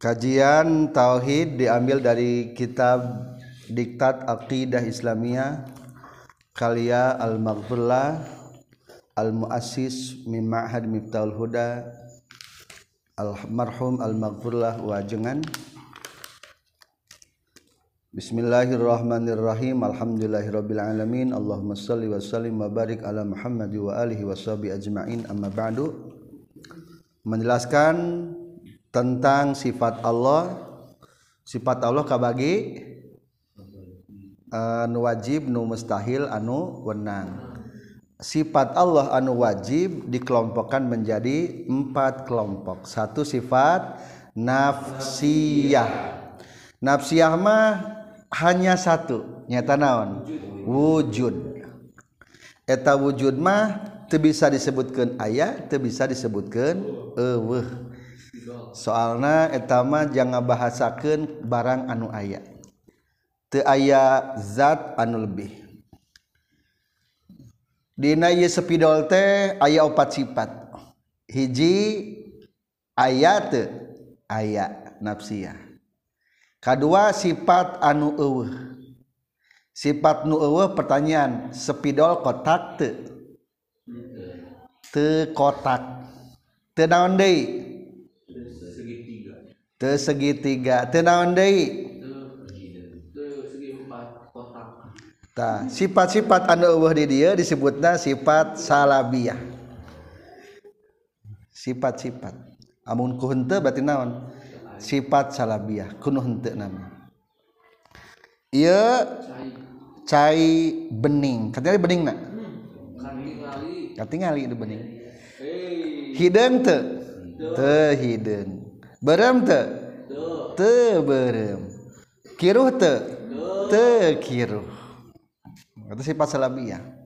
Kajian tauhid diambil dari kitab Diktat Aqidah Islamiyah Kalia Al-Maghfurlah Al-Muassis min Ma'had Miftahul Huda Al-Marhum Al-Maghfurlah Wajengan Bismillahirrahmanirrahim. Alhamdulillahirabbil alamin Allahumma salli wa sallim wa barik ala Muhammad wa alihi washabi ajmain. Amma ba'du. Menjelaskan tentang sifat Allah. Sifat Allah kabagi anu wajib nu mustahil anu wenang. Sifat Allah anu wajib dikelompokkan menjadi empat kelompok. Satu sifat nafsiyah. Nafsiyah mah hanya satu nyata naon? Wujud. Eta wujud mah teu bisa disebutkeun aya teu bisa disebutkeun eueuh. soalnya etama jangan bahasakan barang anu aya. Te aya zat anu lebih. Dina ye sepidol teh aya opat sifat. Hiji ayat ayat aya nafsiah kedua sifat anu eueuh. Sifat nu eueuh pertanyaan sepidol kotak teu? Te kotak. Te naon deui segitiga tenaon sifat-sifat anu eueuh di dia disebutna sifat salabiyah sifat-sifat. Amun ku henteu berarti naon? Sifat salabiyah kuno henteu nama. Ieu cai bening. Katanya bening nak katingali. Itu bening. Hideung teu? Teu hideung berem te? Te berem. Kiruh te? Te kiruh. Itu sifat salabiah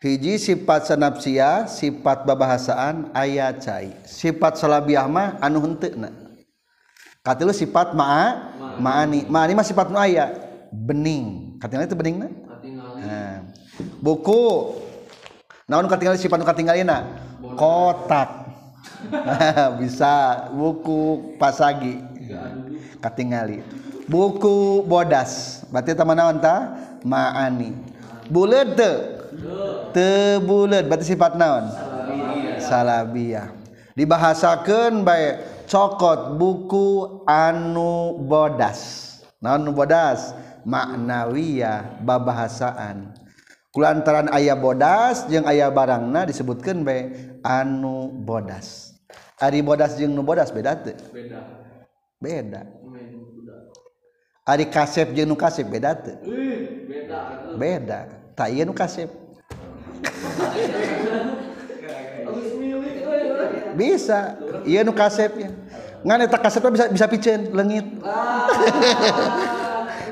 hiji sifat sanapsia sifat babahasaan ayat cai. Sifat salabiah mah anu henteu katilu sifat ma'a ma'ani. Ma'ani mah sifat nu aya. Bening. Katingal itu bening nah. buku. Naon katingali sifat nu katingalina kotak. bisa buku pasagi. Katingali. Buku bodas. Berarti teman naon ta? Maani. Bulet te te bulet. Berarti sifat naon? Salabiah dibahasakan baik cokot buku anu bodas. Naon bodas? Maknawiyah babahasaan. kulantaran ayah bodas jeung ayah barangna disebutkan be anu bodas. Ari bodas jeung nu bodas beda teu beda. Beda. Ari kasep jeung nu kasep beda teu beda. Beda. Tak ieu nu kasep. Bisa. Ieu nu kasep ya. Ngan eta kasep bisa bisa piceun leungit.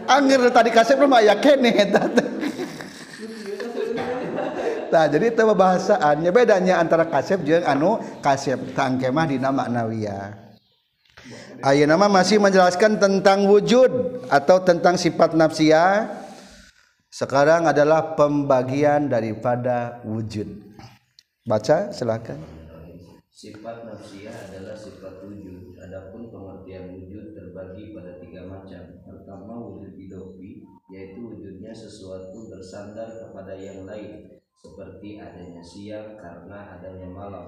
Angger tadi kasep mah aya keneh eta teh. Nah, jadi itu bahasaannya bedanya antara kasep jeung anu kasep tangkemah dina maknawiyah. Ayo nama masih menjelaskan tentang wujud atau tentang sifat nafsiyah. Sekarang adalah pembagian daripada wujud. Baca silakan. Sifat nafsiyah adalah sifat wujud. Adapun pengertian wujud terbagi pada tiga macam. Pertama wujud idofi, yaitu wujudnya sesuatu bersandar kepada yang lain seperti adanya siang karena adanya malam.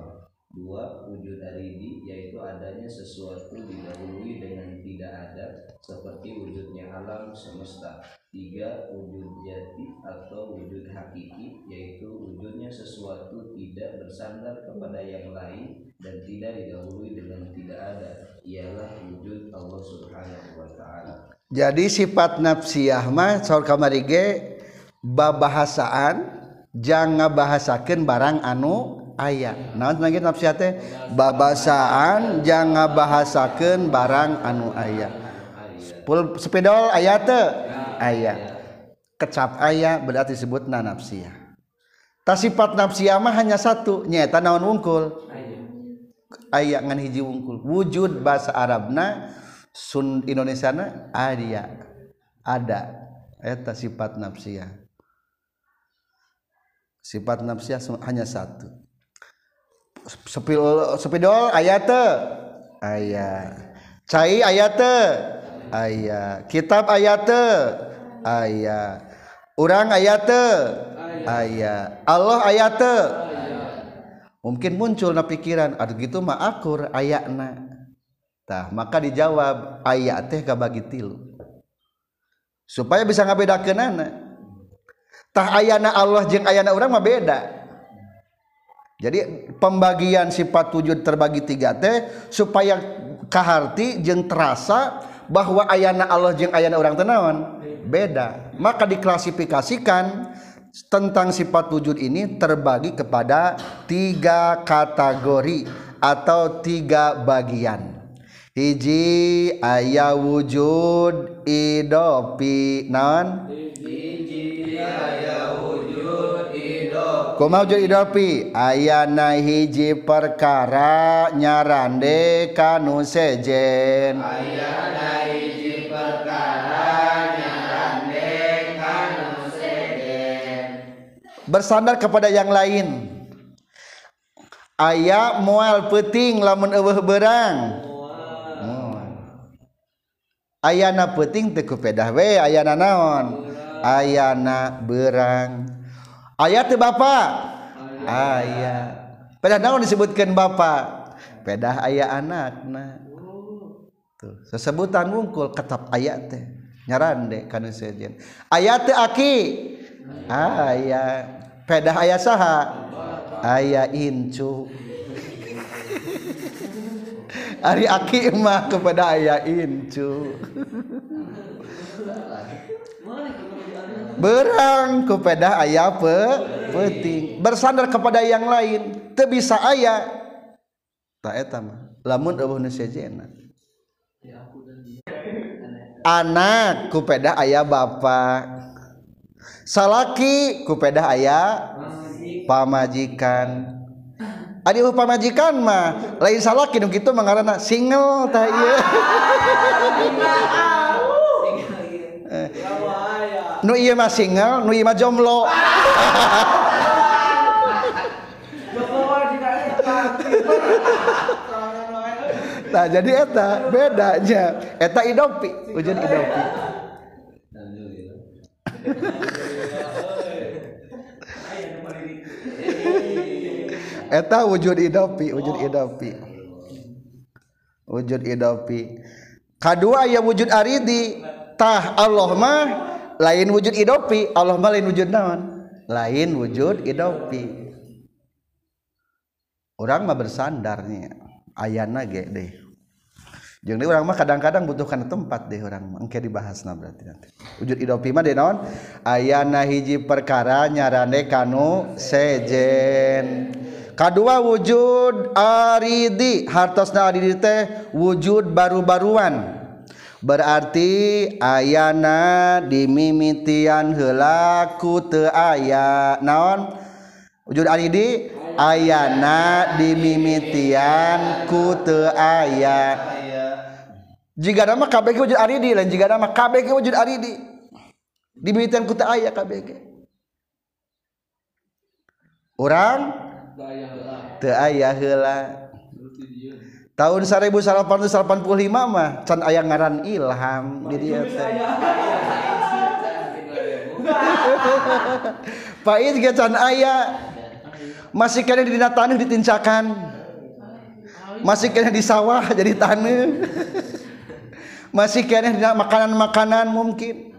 Dua, wujud aridi yaitu adanya sesuatu didahului dengan tidak ada seperti wujudnya alam semesta. Tiga, wujud jati atau wujud hakiki yaitu wujudnya sesuatu tidak bersandar kepada yang lain dan tidak didahului dengan tidak ada. Ialah wujud Allah Subhanahu wa taala. Jadi sifat nafsiyah mah saur kamarige babahasaan jangan bahasakan barang anu ayat nah lagi nafsi teh babasaan jangan bahasakan barang anu ayat sepedol ayat teh ayat kecap ayat berarti disebut na nafsiyah tak sifat nafsiyah mah hanya satu nyata naon wungkul? Ayat ngan hiji wungkul. Wujud bahasa Arabna Sun Indonesia na ada. Eta sifat nafsiyah sifat nafsiah hanya satu. Sepidol sepidol ayat ayat cai ayat ayat kitab ayat ayat orang ayat ayat Allah ayat mungkin muncul na pikiran aduh gitu mah akur ayatna tah maka dijawab ayat teh kabagi tilu. Supaya bisa ngabedakeun anak nanatah ayana Allah jeng ayana orang mah beda. Jadi pembagian sifat wujud terbagi 3T supaya kahati jeng terasa bahwa ayana Allah jeng ayana orang tenawan beda. Maka diklasifikasikan tentang sifat wujud ini terbagi kepada tiga kategori atau tiga bagian hiji aya wujud idopi naon Kuma wujud idopi? Ayana hiji perkara nyarande kanu sejen ayana hiji perkara nyarande kanu sejen. Bersandar kepada yang lain. Aya moal peting lamun eueuh berang ayana peting tekupedah we ayana naon? Ayana berang. Ayat teh bapak ayah. Pedah naon disebutkan bapak pedah ayah anak nah tuh sesebutan wungkul ketap ayat teh. Nyarande kana sejen. Ayat teh aki? Ayah. Pedah ayah saha? Ayah incu. Ari aki mah kepada ayah incu. Berang kepada ayah pe peting. Bersandar kepada yang lain. Teu bisa aya tak eta mah. Lamun eueuh nu sejena anak kupeda ayah bapak salaki kupeda ayah pamajikan Adi pamajikan mah lain salaki nu kitu mah ngaranna single tah ieu nu iya mah single nu iya mah jomblo. Nah jadi eta bedanya. Eta idopi ujian idopi eta wujud idopi wujud idopi wujud idopi kedua ya wujud aridi. Tah Allah mah lain wujud idopi Allah mah lain wujud naon? Lain wujud idopi orang mah bersandarnya ayana ge deh. Jeung orang mah kadang-kadang butuhkan tempat deh orang mah. Engke dibahasna berarti nanti. Wujud idopi mah deh naon? Ayana hiji perkara nyarane kanu sejen. kedua wujud aridi. Hartosna aridi teh wujud baru-baruan. Berarti ayana dimimitian helaku te aya. Naon? Wujud aridi? Ayana dimimitian ku te aya. Jika nama KBG wujud aridi lain jika nama KBG wujud aridi. Dimimitian ku te aya KBG. Orang te aya heula tahun 1885 mah can aya ngaran ilham di dia teh Pait ge can aya masih kena di tanah ditincakan. Masih kena di sawah jadi tanah masih kena di makanan-makanan mungkin.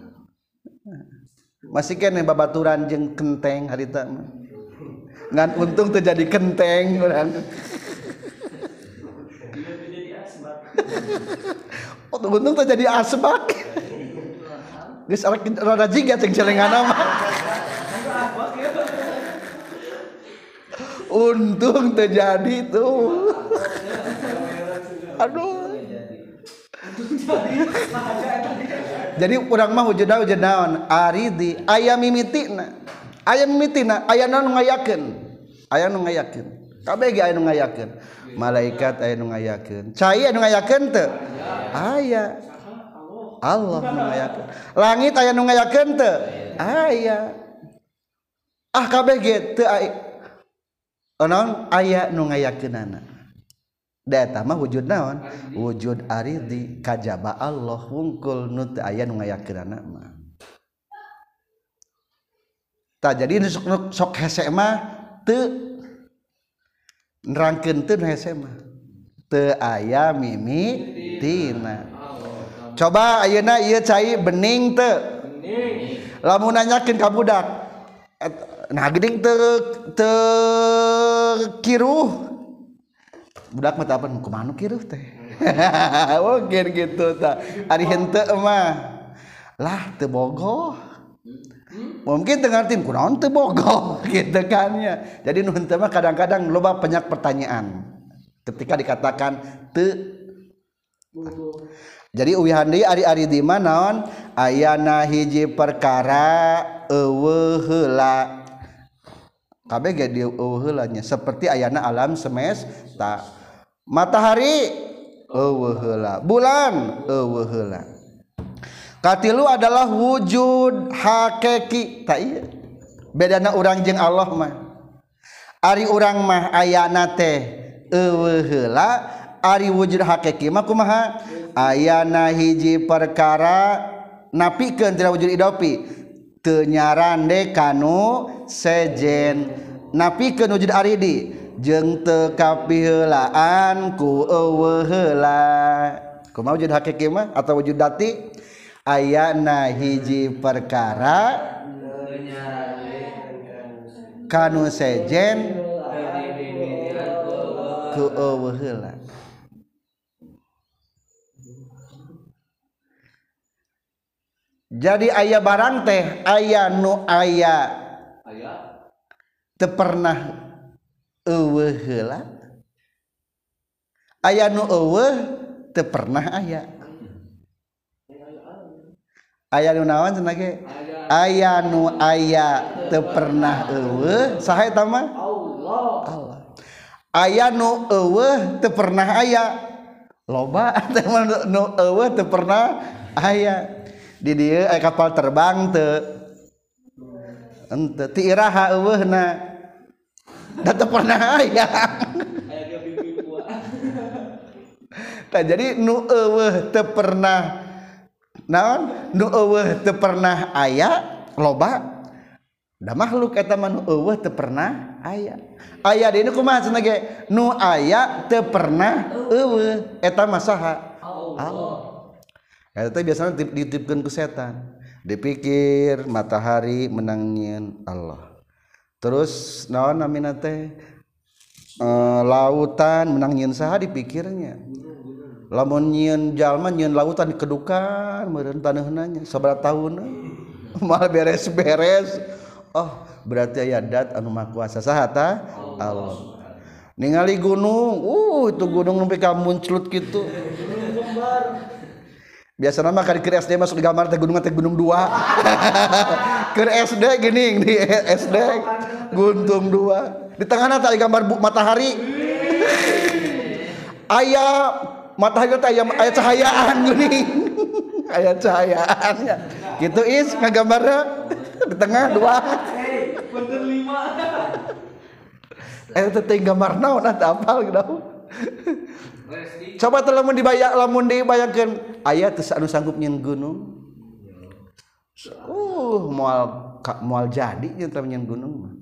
Masih kena babaturan jeung kenteng harita mah ngan untung terjadi kenteng orang Oh, untung terjadi asbak. Geus rada jiga ceng celengana mah. Untung terjadi tuh. Aduh. Jadi urang mah wujud naon? Aridi aya mimitina. aya mitina aya nu ngayakeun. Aya nu ngayakeun. Kabeh ge aya nu ngayakeun. Malaikat aya nu ngayakeun. Cai aya nu ngayakeun teu? Aya. Allah nu ngayakeun. Langit aya nu ngayakeun teu? Aya. Ah kabeh ge teu aya naon aya nu ngayakeunana. Da eta mah wujud naon? Wujud aridi kajaba Allah wungkul nu teu aya nu ngayakeunana mah. tak jadi sok, sok hese mah teu nerangkeun teu hese mah teu aya mimi tina. Coba ayeuna ieu cai bening teu lamun nanyakeun ka budak nah geuning teu teu kiruh. Budak mah apa kumaha kiruh teh? Oke gitu tah. Ari henteu mah. Lah teu bogoh. Mungkin tengah tim kunaon teu bogoh gitu kan ya. Jadi nu henteu mah kadang-kadang loba banyak pertanyaan. Ketika dikatakan teu. Jadi uwihan deui ari-ari di mana ayana hiji perkara eueuh heula kabeh ge di seperti ayana alam semesta. Matahari eueuh bulan eueuh katilu adalah wujud hakiki. Tak iya. Bedana orang jeng Allah mah. Ari orang mah ayana teh eueuh heula ari wujud hakiki mah kumaha? Ayana hiji perkara napikeun tidak wujud idopi. Teu nyarande kanu sejen. Napikeun wujud aridi jeng teu kapihelaan ku eueuh heula kumaha wujud hakiki mah atau wujud dati? ayana hiji perkara. Kanu sejen. Ku eueuheula jadi ayah barang teh ayah nu ayah teu pernah eueuheula ayah nu eueuh teu pernah ayah aya lunawan senage aya nu aya teu pernah eueuh. Saha eta mah? Allah. Aya nu eueuh teu pernah aya loba teh nu eueuh teu pernah aya di dieu aya kapal terbang teu. Ente ti iraha eueuhna. Da teu pernah aya Nah, jadi nu eueuh teu pernah naon? Nu eueuh teu pernah aya loba? Da makhluk eta mah nu eueuh teu pernah aya. Aya deui kumaha cenah ge nu aya teu pernah eueuh. Eta mah saha? Allah. Ah. Eta teh biasana dititipkeun ku setan. Dipikir matahari menangin Allah. Terus naon namina teh? E, lautan menangin saha dipikirnya. lamun nyieun jalma nyieun lautan kedukan meureun taneuhna sabaraha tahun. Mal beres-beres. Oh berarti aya dat anu maha kuasa saha ta Allah. Ningali gunung. Uh itu gunung nu ka munclut kitu. Biasa mah kali ke SD masuk di gambar teh gunung teh gunung dua. Ke SD gini di SD gunung dua. Di tengahnya tadi gambar bu matahari. Ayah matahari teh aya aya cahayaan gini. Aya cahayaannya gitu is. Ngagambarna di tengah dua. Bener lima. eh teh gambar naon atuh apal gitu. Coba teh lamun dibayar lamun dibayangkeun aya teu anu sanggup nyeun gunung. Uh moal moal jadi nya teh nyeun gunung mah.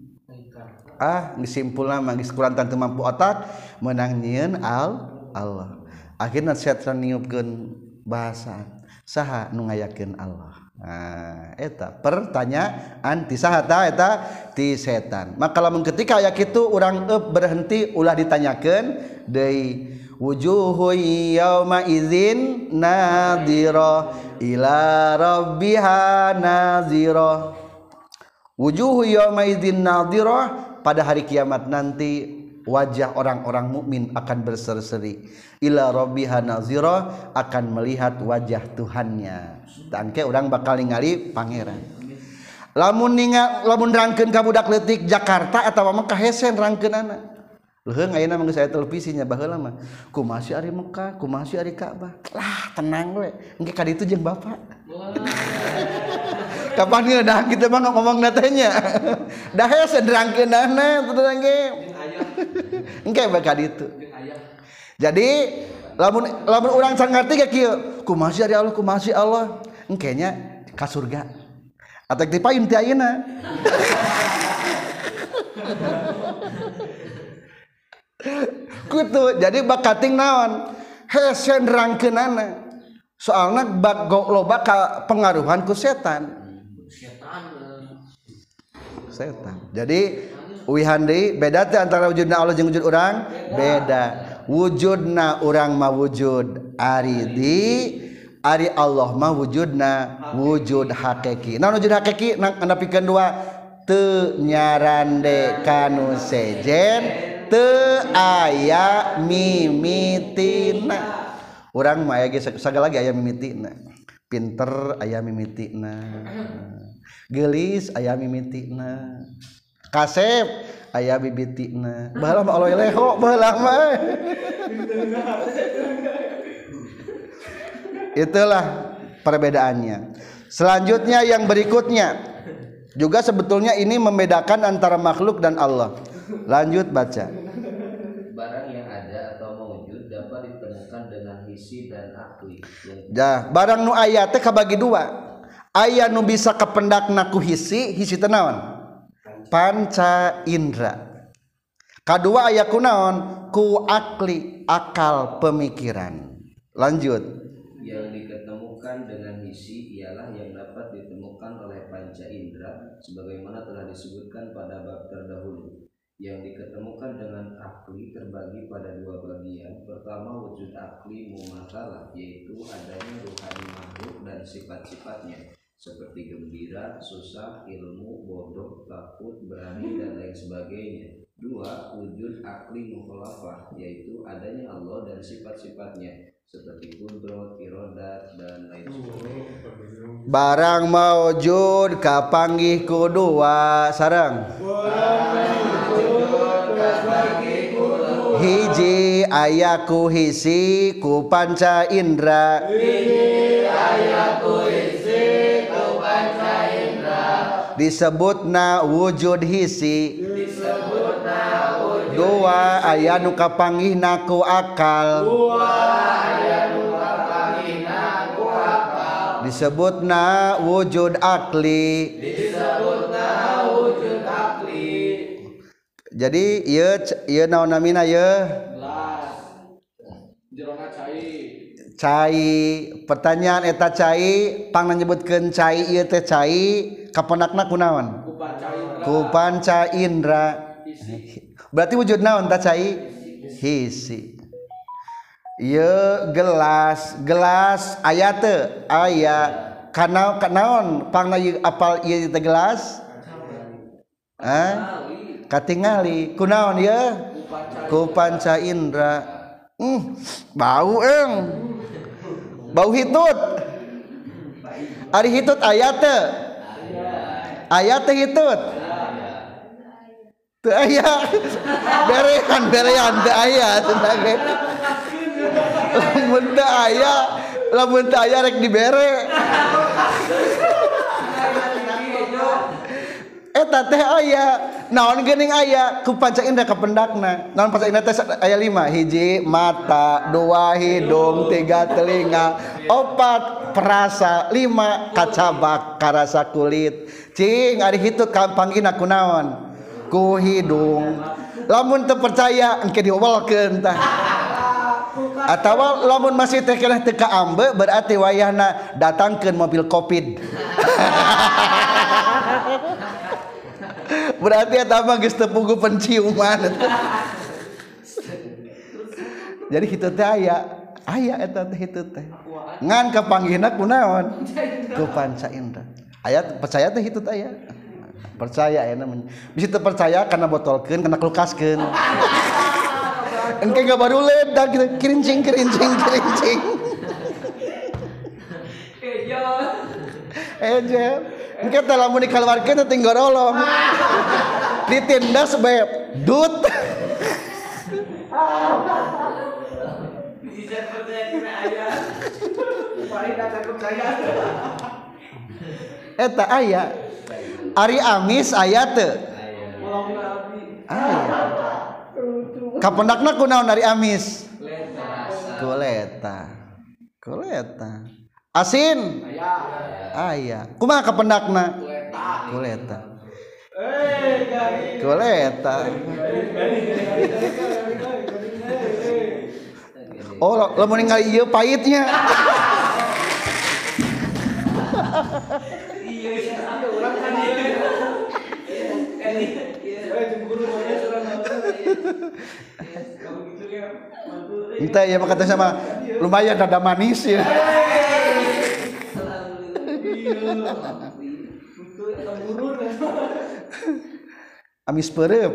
Ah mah geus kurang teu mampu otak menang nyieun al Allah akhirnya setan niupkeun bahasa saha nu ngayakeun Allah Nah, eta pertanyaan ti sahata eta ti setan. Maka lamun ketika aya kitu urang eup berhenti ulah ditanyakeun deui wujuhu yauma idzin nadira ila rabbiha nadira. Wujuhu yauma idzin nadira pada hari kiamat nanti wajah orang-orang mukmin akan berseri-seri ila rabbiha nazira akan melihat wajah Tuhannya. Tangke orang bakal ningali pangeran. Lamun ninga lamun rangkeun ka budak leutik Jakarta atawa Mekah hese rangkeunana leuheung ayeuna mah televisi televisinya baheula mah. Kumaha si ari Mekah? Kumaha si ari Ka'bah lah tenang we. Engke ka ditu jeung bapak. kapan ya dah kita mah ngomong datanya, dah ya sederangke nana sederangke engke bakal itu jadi lamun lamun orang sanggar tiga kyo ku masih dari Allah ku masih Allah? Engkenya ke surga. Atau dipain tiayina kutu jadi bakating naon? He sendrangkeunana soalnya bak lo bakal pengaruhan ku setan. setan. Jadi Wihandi beda antara wujudna Allah jeung wujud orang beda. Wujudna orang mah wujud aridi Ari Allah mah wujudna wujud hakiki nah wujud hakiki nang anda pikir dua teu nyarande kanu sejen teu aya mimitina. Urang mah aya ge sagala lagi aya mimitina. Pinter aya mimitina. Gelis aya mimitina kasep aya bibitina baheula mah aloe leho baheula mah. Itulah perbedaannya. Selanjutnya yang berikutnya. Juga sebetulnya ini membedakan antara makhluk dan Allah. Lanjut baca. Barang yang ada atau mewujud dapat ditemukan dengan hisi dan akli. Jah, barang nu aya teh kabagi dua. Aya nu bisa kependakna ku hisi, hisi teh naon? Panca indra. Kadua aya ku naon? Ku akli, akal pemikiran. Lanjut. yang diketemukan dengan hisi ialah yang dapat ditemukan oleh panca indera sebagaimana telah disebutkan pada bab terdahulu. Yang diketemukan dengan akli terbagi pada dua bagian. Pertama wujud akli mumasalah yaitu adanya ruhani makhluk dan sifat-sifatnya seperti gembira, susah, ilmu, bodoh, takut, berani dan lain sebagainya. Dua, wujud akli mukhalafah yaitu adanya Allah dan sifat-sifatnya seperti kudrot, irodat dan lain sebagainya. Barang maujud kapanggih ku dua sarang. Hiji ayaku hisi ku panca indra. disebutna wujud hisi. Disebutna wujud dua aya nu kapanggihna ku akal. Disebutna wujud akli. Disebutna wujud akli. Jadi ieu ieu naon namina ieu cai pertanyaan eta cai pang nyebutkan ieu teh cai kapenakna kunaon kupan caindra berarti wujud naon tak cai? Hisi. Ieu gelas gelas ayat te ayat kanau kanaon pang apal ieu teh gelas? Ah katingali kunaon ya kupanca indra. Hmm, bau eng. bau hitut. Ari hitut aya teu aya teh hitut. Teu aya. Berean berean teu aya. Cenah ge lamun teu aya lamun teu aya rek dibere. eta teh aya naon geuning aya? Ku panca indah kapendakna naon panca indra teh aya lima. Hiji mata dua hidung tiga telinga opat perasa lima kacabak karasa kulit. Cing ari hitu panggina kunaon ku hidung. Lamun teu percaya engke diwolkeun tah. Atau lamun masih teh keneh teu kaambe berarti wayahna datangkeun mobil covid. berarti eta mah geus teu pugu penciuman. Jadi hitut teh aya. Aya eta teh hitut teh. Ngan kapanggihna kunaon ku panca indra. Aya percaya teh hitut aya? Percaya ya namanya bisa teu percaya karena botolkeun karena kulkaskeun. Engke gak baru ledak gitu kerincing kerincing kerincing eja Engke teh lamun dikeluarkeun teh tinggal rolong. Ditindas bae Dut. Eta aya. Ari amis aya teu? Aya. Kapendakna kunaon ari amis? Kuleta. Kuleta. Kuleta. asin? Ayah kumaha kependakna? Kuleta kuleta oh lo mau ningali iya pahitnya Kita ya kata sama lumayan ada manis ya. amis perep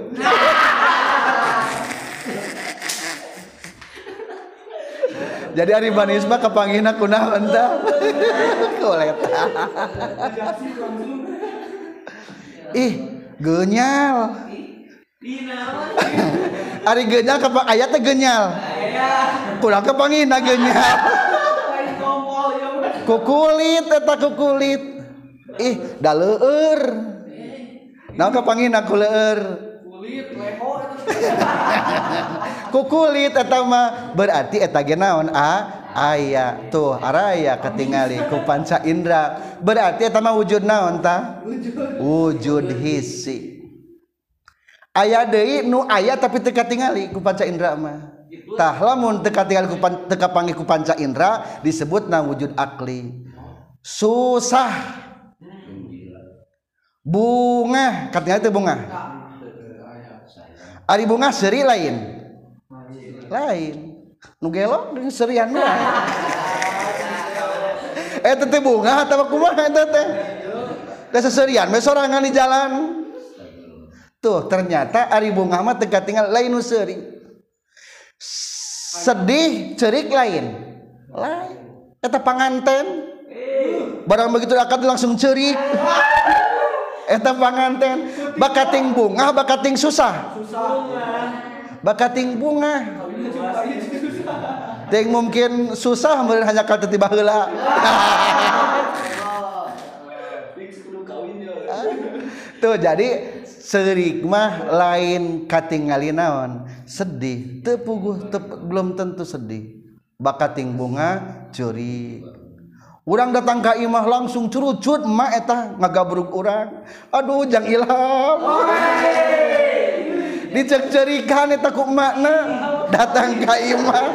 jadi hari manis mah kepanggina kuna entah koleta. Ih genyal. Ari genyal ke ayatnya genyal. Kurang kepangina genyal. kukulit eta ku kulit ih da leueur. leur nah kepangin aku ku kulit eta. Mah berarti eta genaon a? Aya tuh araya ketingali ku panca indra. Berarti eta mah wujud naon ta? Wujud hisi. Aya deui nu aya tapi teu katingali ku panca indra mah. Tah lamun teu katingali ku pan, teu kapanggih ku panca indra disebutna wujud akli. Susah. Bunga, katingali teu bunga. Ari bunga seri lain. Lain. Nu gelo dengan serian. Eh teh bunga atawa kumaha eta teh? Teh seserian we sorangan di jalan. Tuh ternyata ari bunga mah teu katingal lain nu seuri. sedih cerik lain. Lain. Eta panganten. Barang begitu akad langsung cerik. Eta panganten. Bakating bunga bakating susah. Bakating bunga ting mungkin susah meureun hanya ka tiba heula tuh jadi serik mah lain katingali naon? Sedih teu puguh teu, belum tentu sedih. Bakating bunga curi. Urang datang ka imah langsung curucut emak eta ngagabruk urang. Aduh jang ilham. Dicek cerikan eta ku emakna datang ka imah.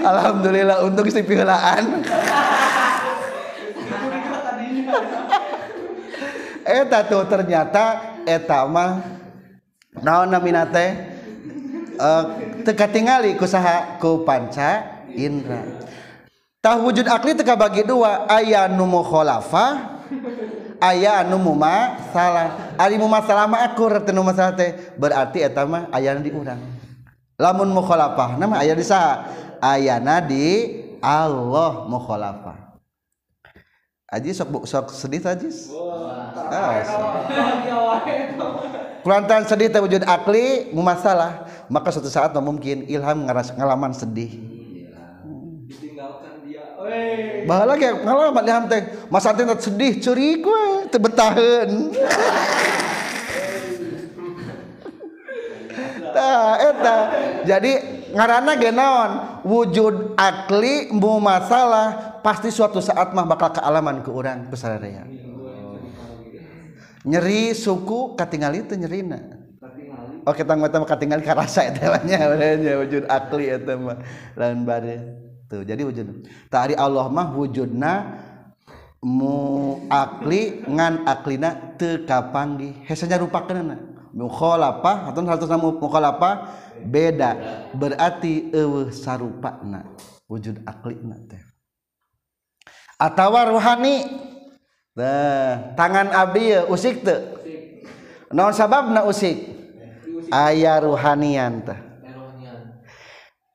Alhamdulillah untuk si pihelaan eta tuh ternyata eta mah naon namina teh? Eh, teka tingali kusaha ku panca indra. Tah wujud akli teka bagi dua aya nu mukhalafah aya anu mumasalah ari mumasalah mah akur teu nu masalah teh berarti eta mah aya di urang. Lamun mukhalafah nama aya di saha ayana di Allah mukhalafah Aji sok sok sedih tajis. Wow. Ah, iya. Kulantan sedih terwujud akli mu masalah. Maka suatu saat mungkin ilham ngeras ngalaman sedih. Bahala kayak ngalaman ilham teh. Masa teh sedih curi gue tebetahen. Tah eh, eta jadi ngarana genaon wujud akli mu masalah pasti suatu saat mah bakal kealaman ke urang ku sararea. Nyeri suku katingali teu nyerina. Kita ngata mah katingali karasa eta mah nya nya wujud akli eta mah lain bare. Tuh jadi wujud. Tari Allah mah wujudna mu akli ngan aklina teu kapanggih. Hesanya rupakeunna. Mukhalafah atau hal mu mukhalafah beda berarti eueuh sarupana wujud aklina teh. Atawa rohani Nah, tangan abdi ye usik teu? Naon sababna usik? Aya ruhanian teh.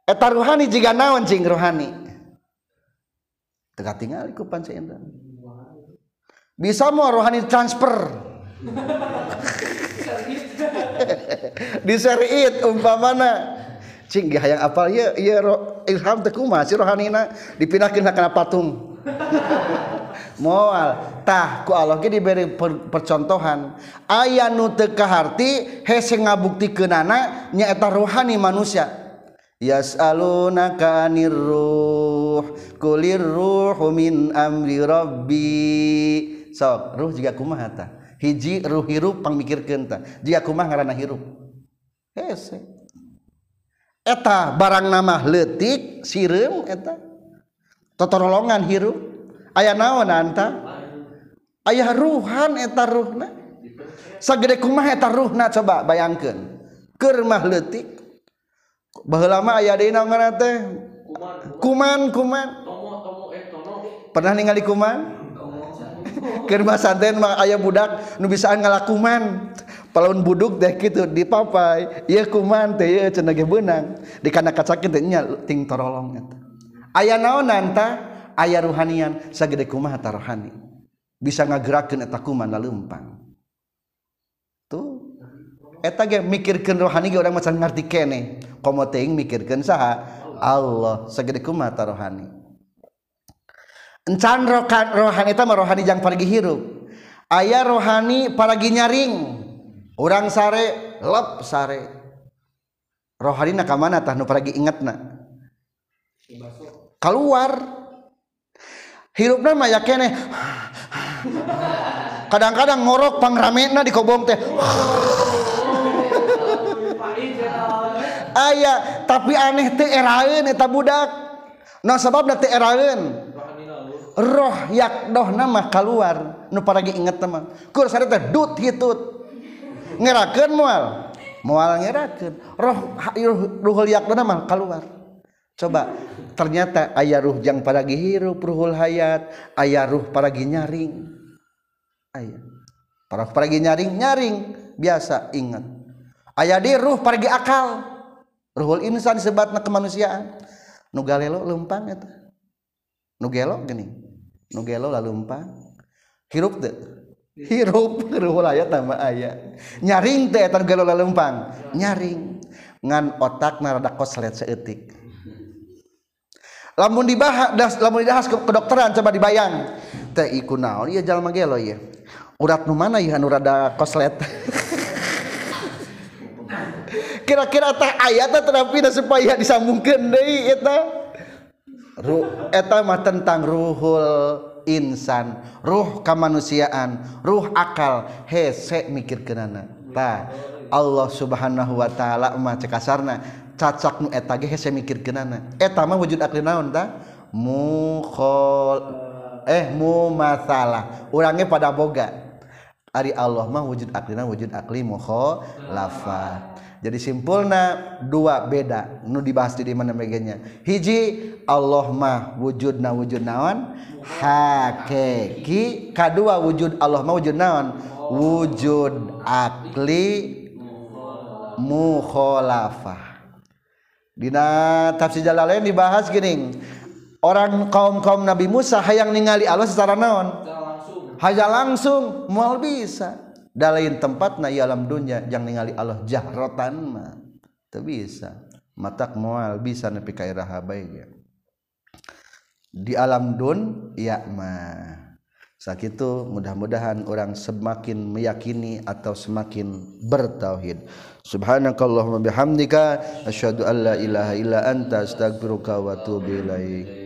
Eta ruhani jiga naon cing ruhani? Teu katingali ku panca indra. Bisa mau rohani transfer. Diseriit umpamana cing ge hayang apal ye ro- ilham teh kumaha si rohanina dipindahkeun kana patung. mualtah Allah diberi per percontohan. Aya nutekahati hese ngabukti ke nana nyaeta rohani manusia. Yas alunakair kulir ruhmin amri rabbi. Sok ruh juga kumaha tah hiji ruh hirup pangmikirkeun tah. Jika kumaha ngaranna hirup. Hese. Eta barang nama letik sireum eta. totorolongan hirup aya naon anta? Ayah ruhan eta ruhna. Sagede kumaha eta ruhna coba bayangkeun. Keur mah leutik. Baheula mah aya deui naon teh? Kuman kuman. Pernah ningali kuman? Kermah santen mah aya budak nu bisaan ngalakuman. Palaun buduk teh kitu dipapai ieu kuman teh ieu cenah beunang. Di kana kacakit teh nya ting torolong eta. aya naon nanta aya ruhanian sagede kumaha tarohani bisa ngagerakeun eta kuman lempang tuh eta ge mikirkeun rohani ge urang macan ngarti kene. Komo teuing mikirkeun saha? Allah sagede kumaha tarohani encan rokan rohani eta mah rohani jang pargi hirup. Aya rohani paragi nyaring. Urang sare lep sare. Rohani na ka mana tah nu paragi ingetna keluar. Hirupna mah ya keneh kadang-kadang ngorok pangramena di kobong teh. Ayah tapi aneh teh eraeun eta budak. Nah sababna teh eraeun roh yak doh nama keluar. Nu paragi inget teman kur sari teh dut hitut. Ngerakeun moal? Moal ngerakeun. Roh ruhul yak doh nama keluar. Coba ternyata aya ruh jang paragi hirup ruhul hayat aya ruh paragi nyaring. Aya para paragi nyaring nyaring. Biasa ingat. Aya di ruh paragi akal. Ruhul insan sebatna kemanusiaan. Nu galelo leumpang eta. Nu gelo gini. Nu gelo lalu empang hirup teu hirup ruhul aya tambah aya nyaring teh eta gelo lalu empang nyaring. Ngan otak rada koslet seeutik lamun dibahas das, lamun dibahas ke kedokteran coba dibayang. Teh iku naon ieu jalma gelo ieu urat nu mana ieu anu rada koslet? Kira-kira teh aya teh terapi supaya disambungkeun deui eta Ru, eta mah tentang ruhul insan ruh kemanusiaan ruh akal. Hese mikir kenana tah Allah subhanahu wa ta'ala mah cekasarna. cacak nu eta ge hese mikirkeunana eta mah wujud akli naon tah mukhol eh mumatsalah urangnya pada boga. Ari Allah mah wujud aklina wujud akli mukhalafa jadi simpulna dua beda nu dibahas di mana megenya hiji Allah mah wujud na wujud naon? Hakiki. Kadua wujud Allah mah wujud naon? Wujud akli mukhalafah. Dina tafsir Jalalain dibahas gini. Orang kaum-kaum Nabi Musa hayang ningali Allah secara naon? Hanya langsung mual bisa. Da lain tempat na alam dunya jang ningali Allah jahrotan mah. Teu bisa. Matak mual bisa nepi ka iraha Di alam dun ya mah sakitu mudah-mudahan orang semakin meyakini atau semakin bertauhid. Subhanakallahumma bihamdika asyhadu an la ilaha illa anta astaghfiruka wa atubu ilaik